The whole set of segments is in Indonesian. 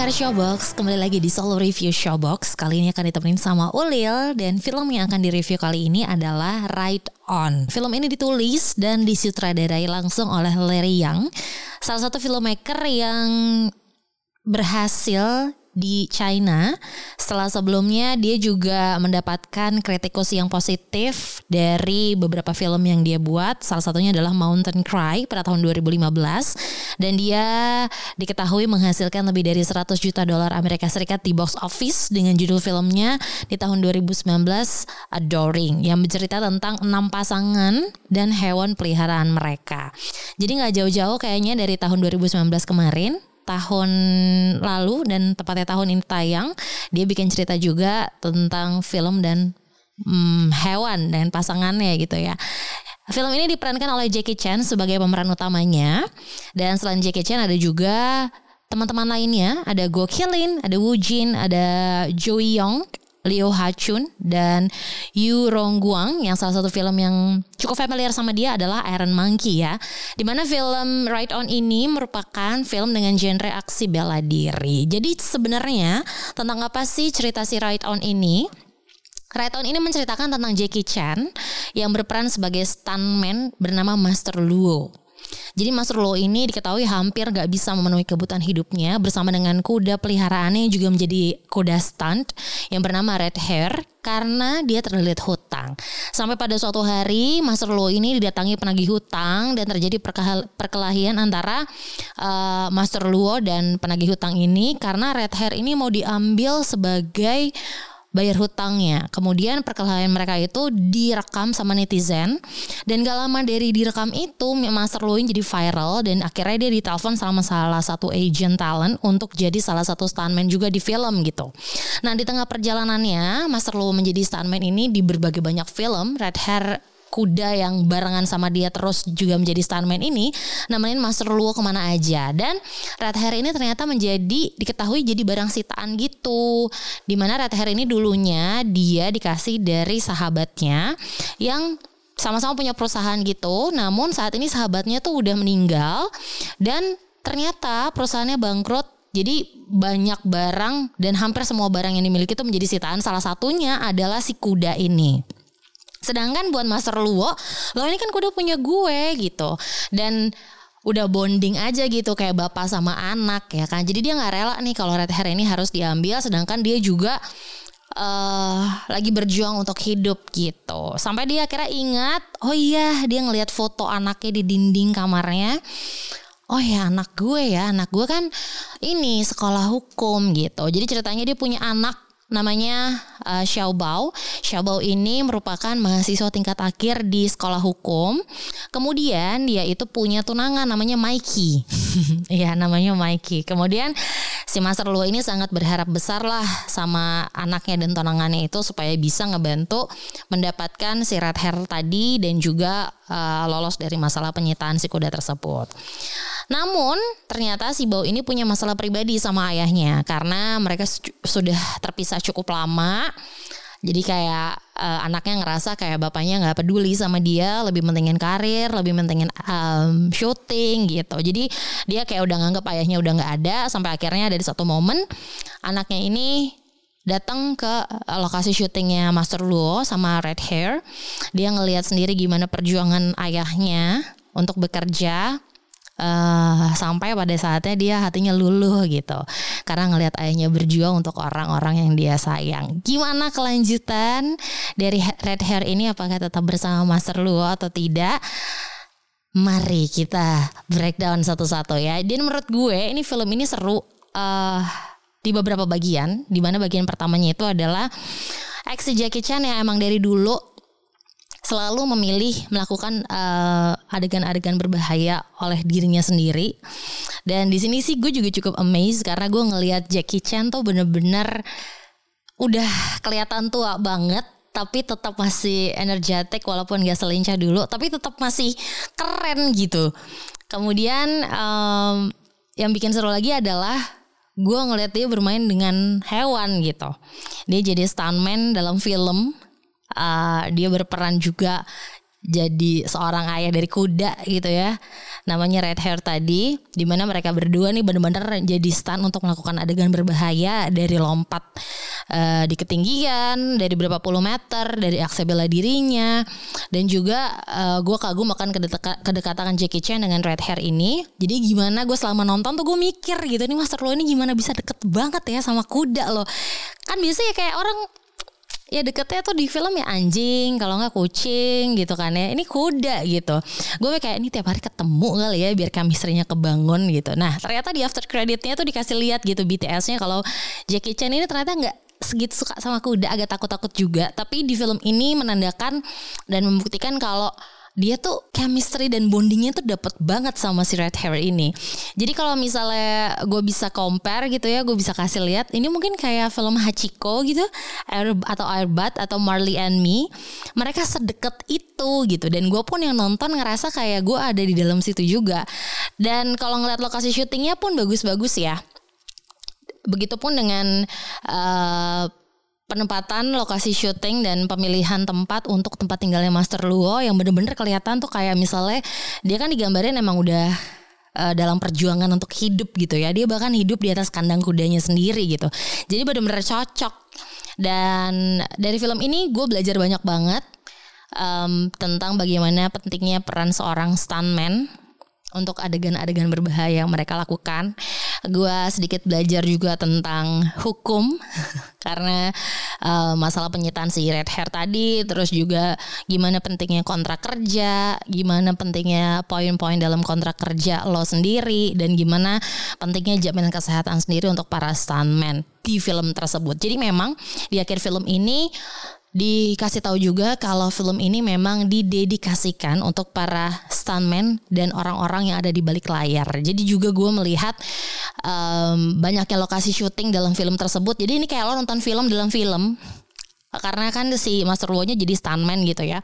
Pendengar Showbox, kembali lagi di Solo Review Showbox. Kali ini akan ditemenin sama Ulil dan film yang akan direview kali ini adalah Right On. Film ini ditulis dan disutradarai langsung oleh Larry Young, salah satu filmmaker yang berhasil di China. Setelah sebelumnya dia juga mendapatkan kritikus yang positif dari beberapa film yang dia buat. Salah satunya adalah Mountain Cry pada tahun 2015 dan dia diketahui menghasilkan lebih dari 100 juta dolar Amerika Serikat di box office dengan judul filmnya di tahun 2019 Adoring yang bercerita tentang enam pasangan dan hewan peliharaan mereka. Jadi nggak jauh-jauh kayaknya dari tahun 2019 kemarin tahun lalu dan tepatnya tahun ini tayang dia bikin cerita juga tentang film dan hmm, hewan dan pasangannya gitu ya. Film ini diperankan oleh Jackie Chan sebagai pemeran utamanya. Dan selain Jackie Chan ada juga teman-teman lainnya. Ada Go Kilin, ada Woo Jin, ada Joey Yong Leo Ha-chun dan Yu Rong-guang yang salah satu film yang cukup familiar sama dia adalah Iron Monkey ya. Di mana film Right On ini merupakan film dengan genre aksi bela diri. Jadi sebenarnya tentang apa sih cerita si Right On ini? Right On ini menceritakan tentang Jackie Chan yang berperan sebagai stuntman bernama Master Luo. Jadi Mas Rulo ini diketahui hampir gak bisa memenuhi kebutuhan hidupnya bersama dengan kuda peliharaannya yang juga menjadi kuda stunt yang bernama Red Hair karena dia terlilit hutang. Sampai pada suatu hari Mas Rulo ini didatangi penagih hutang dan terjadi perkelahian antara uh, Master Luo dan penagih hutang ini karena Red Hair ini mau diambil sebagai bayar hutangnya. Kemudian perkelahian mereka itu direkam sama netizen dan gak lama dari direkam itu Master Luin jadi viral dan akhirnya dia ditelepon sama salah satu agent talent untuk jadi salah satu stuntman juga di film gitu. Nah di tengah perjalanannya Master Lu menjadi stuntman ini di berbagai banyak film Red Hair kuda yang barengan sama dia terus juga menjadi stuntman ini namanya Master Luo ke mana aja dan Red Hair ini ternyata menjadi diketahui jadi barang sitaan gitu di mana Red Hair ini dulunya dia dikasih dari sahabatnya yang sama-sama punya perusahaan gitu namun saat ini sahabatnya tuh udah meninggal dan ternyata perusahaannya bangkrut jadi banyak barang dan hampir semua barang yang dimiliki itu menjadi sitaan. Salah satunya adalah si kuda ini. Sedangkan buat Master Luo, lo ini kan kuda punya gue gitu. Dan udah bonding aja gitu kayak bapak sama anak ya kan. Jadi dia nggak rela nih kalau red hair ini harus diambil sedangkan dia juga uh, lagi berjuang untuk hidup gitu. Sampai dia akhirnya ingat, oh iya dia ngelihat foto anaknya di dinding kamarnya. Oh ya anak gue ya, anak gue kan ini sekolah hukum gitu. Jadi ceritanya dia punya anak namanya uh, Xiao Bao. Xiao Bao ini merupakan mahasiswa tingkat akhir di sekolah hukum. Kemudian dia itu punya tunangan namanya Mikey. Iya, namanya Mikey. Kemudian si Master Luo ini sangat berharap besar lah sama anaknya dan tunangannya itu supaya bisa ngebantu mendapatkan si red hair tadi dan juga uh, lolos dari masalah penyitaan si kuda tersebut. Namun ternyata si Bao ini punya masalah pribadi sama ayahnya karena mereka sudah terpisah cukup lama. Jadi kayak uh, anaknya ngerasa kayak bapaknya nggak peduli sama dia, lebih mentingin karir, lebih mentingin um, syuting gitu. Jadi dia kayak udah nganggap ayahnya udah nggak ada sampai akhirnya dari satu momen anaknya ini datang ke lokasi syutingnya Master Luo sama Red Hair. Dia ngelihat sendiri gimana perjuangan ayahnya untuk bekerja uh, sampai pada saatnya dia hatinya luluh gitu karena ngelihat ayahnya berjuang untuk orang-orang yang dia sayang. Gimana kelanjutan dari Red Hair ini apakah tetap bersama Master Luo atau tidak? Mari kita breakdown satu-satu ya. Dan menurut gue ini film ini seru uh, di beberapa bagian. Di mana bagian pertamanya itu adalah aksi Jackie Chan yang emang dari dulu selalu memilih melakukan uh, adegan-adegan berbahaya oleh dirinya sendiri. Dan di sini sih gue juga cukup amazed karena gue ngelihat Jackie Chan tuh bener-bener udah kelihatan tua banget tapi tetap masih energetik walaupun gak selincah dulu tapi tetap masih keren gitu. Kemudian um, yang bikin seru lagi adalah gue ngeliat dia bermain dengan hewan gitu. Dia jadi stuntman dalam film uh, dia berperan juga jadi seorang ayah dari kuda gitu ya. Namanya Red Hair tadi di mana mereka berdua nih benar-benar jadi stunt untuk melakukan adegan berbahaya dari lompat uh, di ketinggian dari berapa puluh meter dari aksi bela dirinya. Dan juga uh, gue kagum akan kedekatan Jackie Chan dengan Red Hair ini. Jadi gimana gue selama nonton tuh gue mikir gitu nih Master Lo ini gimana bisa deket banget ya sama kuda loh kan biasanya kayak orang ya deketnya tuh di film ya anjing kalau nggak kucing gitu kan ya. Ini kuda gitu. Gue kayak ini tiap hari ketemu kali ya biar chemistry-nya kebangun gitu. Nah ternyata di after creditnya tuh dikasih lihat gitu BTS-nya kalau Jackie Chan ini ternyata nggak segitu suka sama kuda agak takut-takut juga. Tapi di film ini menandakan dan membuktikan kalau dia tuh chemistry dan bondingnya tuh dapat banget sama si Red Hair ini. Jadi kalau misalnya gue bisa compare gitu ya, gue bisa kasih lihat ini mungkin kayak film Hachiko gitu, Air, atau Airbat atau Marley and Me. Mereka sedekat itu gitu dan gue pun yang nonton ngerasa kayak gue ada di dalam situ juga. Dan kalau ngeliat lokasi syutingnya pun bagus-bagus ya. Begitupun dengan uh, penempatan lokasi syuting dan pemilihan tempat untuk tempat tinggalnya Master Luo yang bener-bener kelihatan tuh kayak misalnya dia kan digambarin emang udah uh, dalam perjuangan untuk hidup gitu ya. Dia bahkan hidup di atas kandang kudanya sendiri gitu. Jadi bener-bener cocok. Dan dari film ini gue belajar banyak banget um, tentang bagaimana pentingnya peran seorang stuntman untuk adegan-adegan berbahaya yang mereka lakukan gue sedikit belajar juga tentang hukum karena uh, masalah penyitaan si red hair tadi terus juga gimana pentingnya kontrak kerja gimana pentingnya poin-poin dalam kontrak kerja lo sendiri dan gimana pentingnya jaminan kesehatan sendiri untuk para stuntman di film tersebut. Jadi memang di akhir film ini dikasih tahu juga kalau film ini memang didedikasikan untuk para stuntman dan orang-orang yang ada di balik layar. Jadi juga gue melihat um, banyaknya lokasi syuting dalam film tersebut. Jadi ini kayak lo nonton film dalam film karena kan si Master Luo-nya jadi stuntman gitu ya.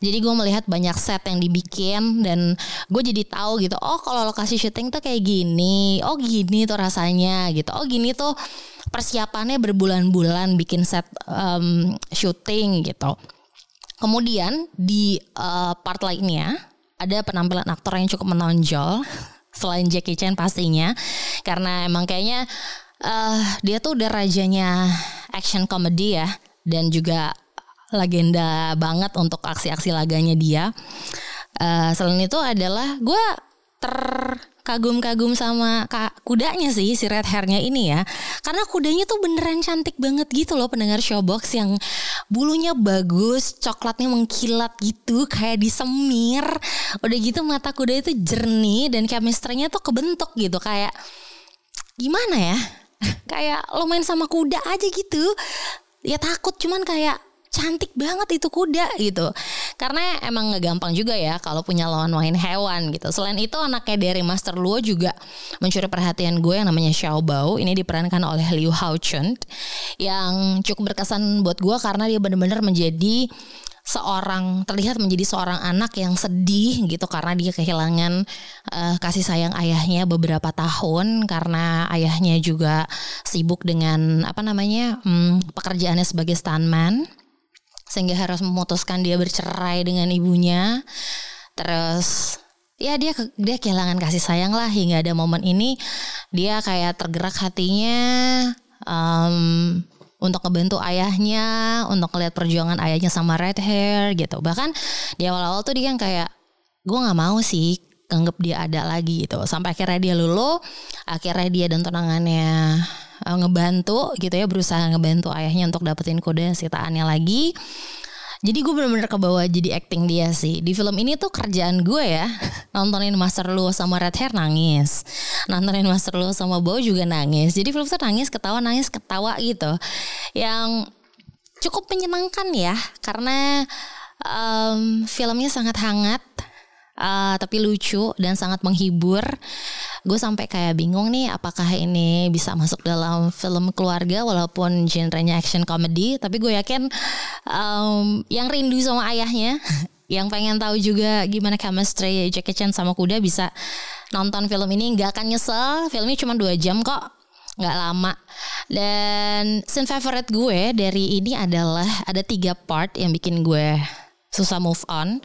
Jadi gue melihat banyak set yang dibikin dan gue jadi tahu gitu. Oh kalau lokasi syuting tuh kayak gini. Oh gini tuh rasanya gitu. Oh gini tuh persiapannya berbulan-bulan bikin set um, syuting gitu. Kemudian di uh, part lainnya ada penampilan aktor yang cukup menonjol selain Jackie Chan pastinya karena emang kayaknya uh, dia tuh udah rajanya action comedy ya dan juga legenda banget untuk aksi-aksi laganya dia. Uh, selain itu adalah gue terkagum-kagum sama kudanya sih si red hairnya ini ya. Karena kudanya tuh beneran cantik banget gitu loh pendengar showbox yang bulunya bagus coklatnya mengkilat gitu kayak disemir. Udah gitu mata kuda itu jernih dan chemistry-nya tuh kebentuk gitu kayak gimana ya? Kayak lo main sama kuda aja gitu ya takut cuman kayak cantik banget itu kuda gitu. Karena emang gampang juga ya kalau punya lawan main hewan gitu. Selain itu anaknya dari Master Luo juga mencuri perhatian gue yang namanya Xiao Bao. Ini diperankan oleh Liu Hao Chun yang cukup berkesan buat gue karena dia benar-benar menjadi seorang terlihat menjadi seorang anak yang sedih gitu karena dia kehilangan uh, kasih sayang ayahnya beberapa tahun karena ayahnya juga sibuk dengan apa namanya um, pekerjaannya sebagai stuntman. Sehingga harus memutuskan dia bercerai dengan ibunya. Terus ya dia dia kehilangan kasih sayang lah hingga ada momen ini dia kayak tergerak hatinya um, untuk ngebantu ayahnya, untuk ngeliat perjuangan ayahnya sama red hair gitu. Bahkan di awal-awal tuh dia yang kayak gue nggak mau sih anggap dia ada lagi gitu. Sampai akhirnya dia lulu, akhirnya dia dan tunangannya uh, ngebantu gitu ya berusaha ngebantu ayahnya untuk dapetin kode sitaannya lagi jadi gue bener-bener kebawa jadi acting dia sih. Di film ini tuh kerjaan gue ya nontonin Master Lu sama Red Hair nangis, nontonin Master Lu sama Bow juga nangis. Jadi film tuh nangis, ketawa, nangis, ketawa gitu. Yang cukup menyenangkan ya karena um, filmnya sangat hangat. Uh, tapi lucu dan sangat menghibur gue sampai kayak bingung nih apakah ini bisa masuk dalam film keluarga walaupun genrenya action comedy tapi gue yakin um, yang rindu sama ayahnya yang pengen tahu juga gimana chemistry Jackie Chan sama kuda bisa nonton film ini nggak akan nyesel. Filmnya cuma dua jam kok nggak lama. Dan scene favorite gue dari ini adalah ada tiga part yang bikin gue susah move on.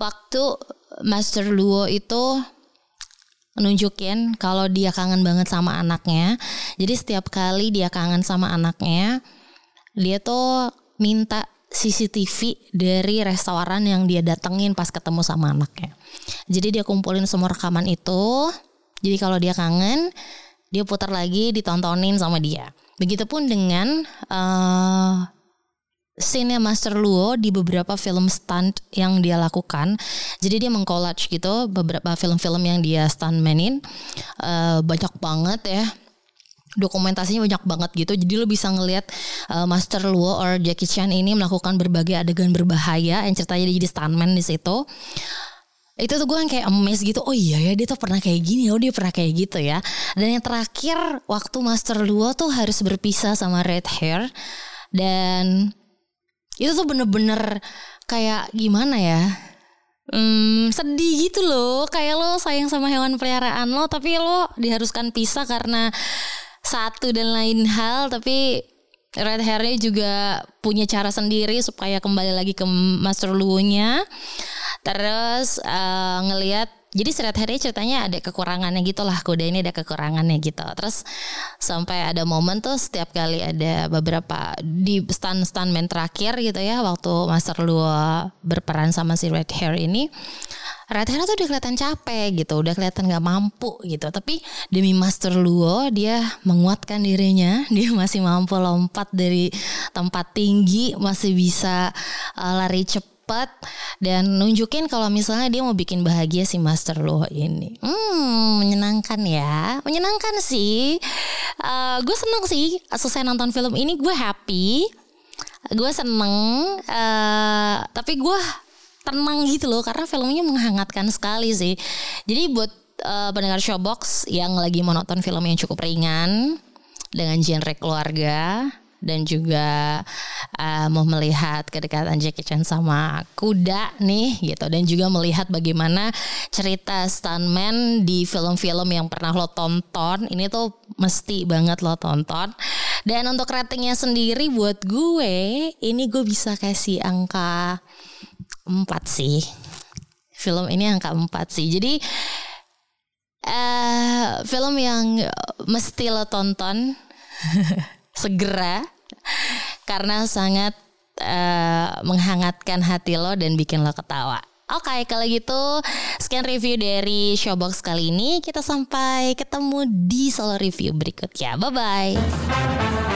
Waktu Master Luo itu nunjukin kalau dia kangen banget sama anaknya jadi setiap kali dia kangen sama anaknya dia tuh minta CCTV dari restoran yang dia datengin pas ketemu sama anaknya. Jadi dia kumpulin semua rekaman itu. Jadi kalau dia kangen, dia putar lagi ditontonin sama dia. Begitupun dengan uh, scene Master Luo di beberapa film stunt yang dia lakukan. Jadi dia mengcollage gitu beberapa film-film yang dia stuntmanin. Uh, banyak banget ya. Dokumentasinya banyak banget gitu. Jadi lo bisa ngelihat uh, Master Luo or Jackie Chan ini melakukan berbagai adegan berbahaya yang ceritanya dia jadi stuntman di situ. Itu tuh gue yang kayak amazed gitu. Oh iya ya dia tuh pernah kayak gini oh dia pernah kayak gitu ya. Dan yang terakhir waktu Master Luo tuh harus berpisah sama Red Hair. Dan itu tuh bener-bener kayak gimana ya? Hmm, sedih gitu loh. Kayak lo sayang sama hewan peliharaan lo tapi lo diharuskan pisah karena satu dan lain hal tapi Red Hairnya juga punya cara sendiri supaya kembali lagi ke Master Luo-nya Terus uh, ngelihat jadi Red Hair ceritanya ada kekurangannya gitu lah kuda ini ada kekurangannya gitu. Terus sampai ada momen tuh setiap kali ada beberapa di stand stand main terakhir gitu ya waktu Master Luo berperan sama si Red Hair ini Red Hair tuh udah kelihatan capek gitu udah kelihatan nggak mampu gitu. Tapi demi Master Luo dia menguatkan dirinya dia masih mampu lompat dari tempat tinggi masih bisa uh, lari cepat cepat dan nunjukin kalau misalnya dia mau bikin bahagia si Master Lo ini. Hmm, menyenangkan ya, menyenangkan sih. Uh, gue seneng sih selesai nonton film ini gue happy, gue seneng. Uh, tapi gue tenang gitu loh karena filmnya menghangatkan sekali sih. Jadi buat uh, pendengar Showbox yang lagi mau nonton film yang cukup ringan dengan genre keluarga dan juga uh, mau melihat kedekatan Jackie Chan sama kuda nih gitu. Dan juga melihat bagaimana cerita stuntman di film-film yang pernah lo tonton. Ini tuh mesti banget lo tonton. Dan untuk ratingnya sendiri buat gue ini gue bisa kasih angka 4 sih. Film ini angka 4 sih. Jadi uh, film yang mesti lo tonton segera karena sangat uh, menghangatkan hati lo dan bikin lo ketawa. Oke, okay, kalau gitu sekian review dari Showbox kali ini. Kita sampai ketemu di solo review berikutnya. Bye bye.